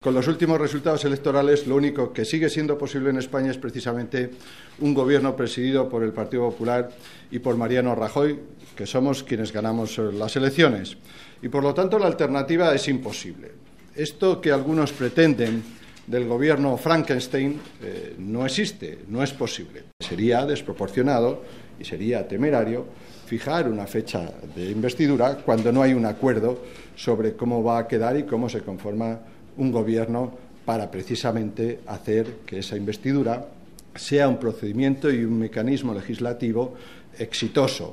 Con los últimos resultados electorales, lo único que sigue siendo posible en España es precisamente un gobierno presidido por el Partido Popular y por Mariano Rajoy, que somos quienes ganamos las elecciones. Y, por lo tanto, la alternativa es imposible. Esto que algunos pretenden del gobierno Frankenstein eh, no existe, no es posible. Sería desproporcionado y sería temerario fijar una fecha de investidura cuando no hay un acuerdo sobre cómo va a quedar y cómo se conforma un gobierno para precisamente hacer que esa investidura sea un procedimiento y un mecanismo legislativo exitoso.